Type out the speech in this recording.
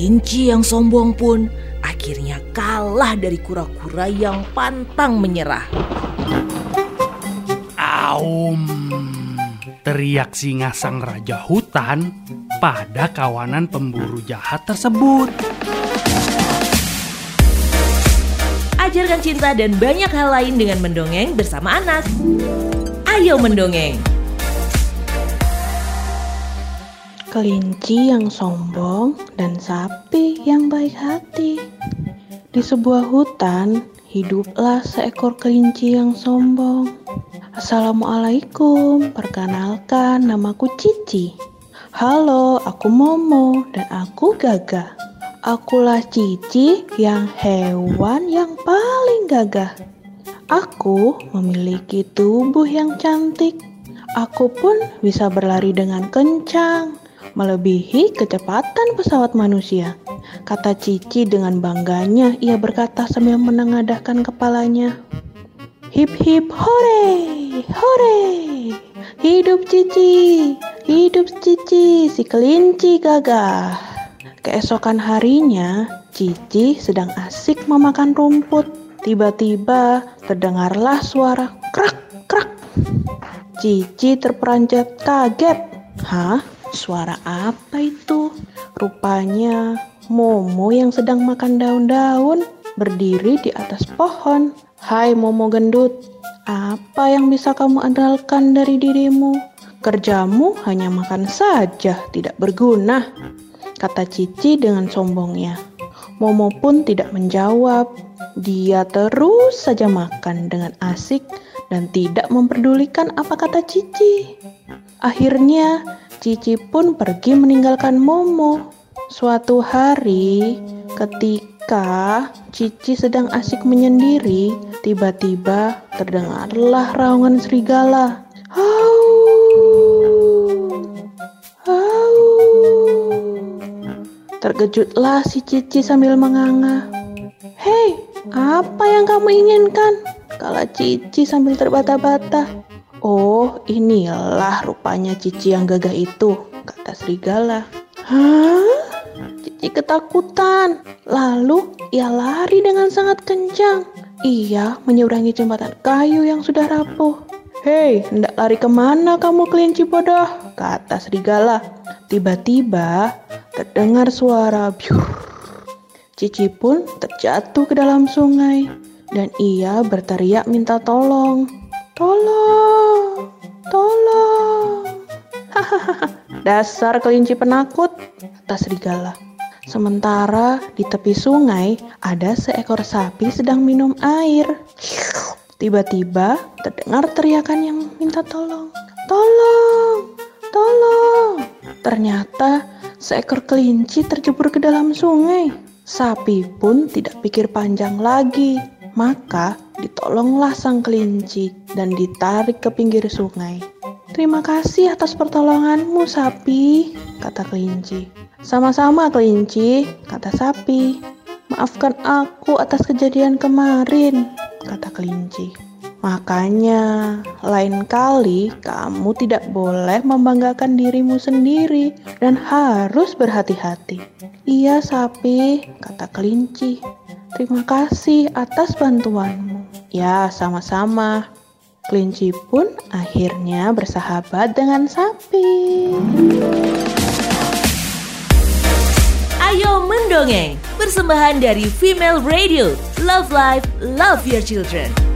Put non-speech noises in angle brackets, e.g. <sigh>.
Kelinci yang sombong pun akhirnya kalah dari kura-kura yang pantang menyerah. Aum, teriak singa sang raja hutan pada kawanan pemburu jahat tersebut. Ajarkan cinta dan banyak hal lain dengan mendongeng bersama Anas. Ayo mendongeng. Kelinci yang sombong dan sapi yang baik hati. Di sebuah hutan, hiduplah seekor kelinci yang sombong. Assalamualaikum, perkenalkan namaku Cici. Halo, aku Momo dan aku Gagah. Akulah Cici yang hewan yang paling gagah. Aku memiliki tubuh yang cantik. Aku pun bisa berlari dengan kencang melebihi kecepatan pesawat manusia. Kata Cici dengan bangganya ia berkata sambil menengadahkan kepalanya. Hip hip hore, hore. Hidup Cici, hidup Cici, si kelinci gagah. Keesokan harinya, Cici sedang asik memakan rumput. Tiba-tiba terdengarlah suara krak krak. Cici terperanjat kaget. Hah? Suara apa itu? Rupanya Momo yang sedang makan daun-daun berdiri di atas pohon. Hai Momo gendut, apa yang bisa kamu andalkan dari dirimu? Kerjamu hanya makan saja, tidak berguna, kata Cici dengan sombongnya. Momo pun tidak menjawab. Dia terus saja makan dengan asik dan tidak memperdulikan apa kata Cici. Akhirnya, Cici pun pergi meninggalkan Momo. Suatu hari, ketika Cici sedang asik menyendiri, tiba-tiba terdengarlah raungan serigala. Hau! Terkejutlah si Cici sambil menganga. Hei, apa yang kamu inginkan? Kala Cici sambil terbata-bata. Oh, inilah rupanya Cici yang gagah itu, kata serigala. Hah? Cici ketakutan. Lalu ia lari dengan sangat kencang. Ia menyeberangi jembatan kayu yang sudah rapuh. Hei, hendak lari ke mana kamu kelinci bodoh? Kata serigala. Tiba-tiba terdengar suara biur. Cici pun terjatuh ke dalam sungai dan ia berteriak minta tolong. Tolong, tolong. <laughs> Dasar kelinci penakut, kata serigala. Sementara di tepi sungai ada seekor sapi sedang minum air. Tiba-tiba terdengar teriakan yang minta tolong. Tolong, tolong. Ternyata seekor kelinci terjebur ke dalam sungai. Sapi pun tidak pikir panjang lagi. Maka ditolonglah sang kelinci dan ditarik ke pinggir sungai. Terima kasih atas pertolonganmu, sapi, kata kelinci. Sama-sama, kelinci, kata sapi. Maafkan aku atas kejadian kemarin, kata kelinci. Makanya, lain kali kamu tidak boleh membanggakan dirimu sendiri dan harus berhati-hati. Iya, sapi, kata kelinci. Terima kasih atas bantuanmu. Ya, sama-sama. Kelinci pun akhirnya bersahabat dengan sapi. Ayo mendongeng, persembahan dari Female Radio. Love Life, Love Your Children.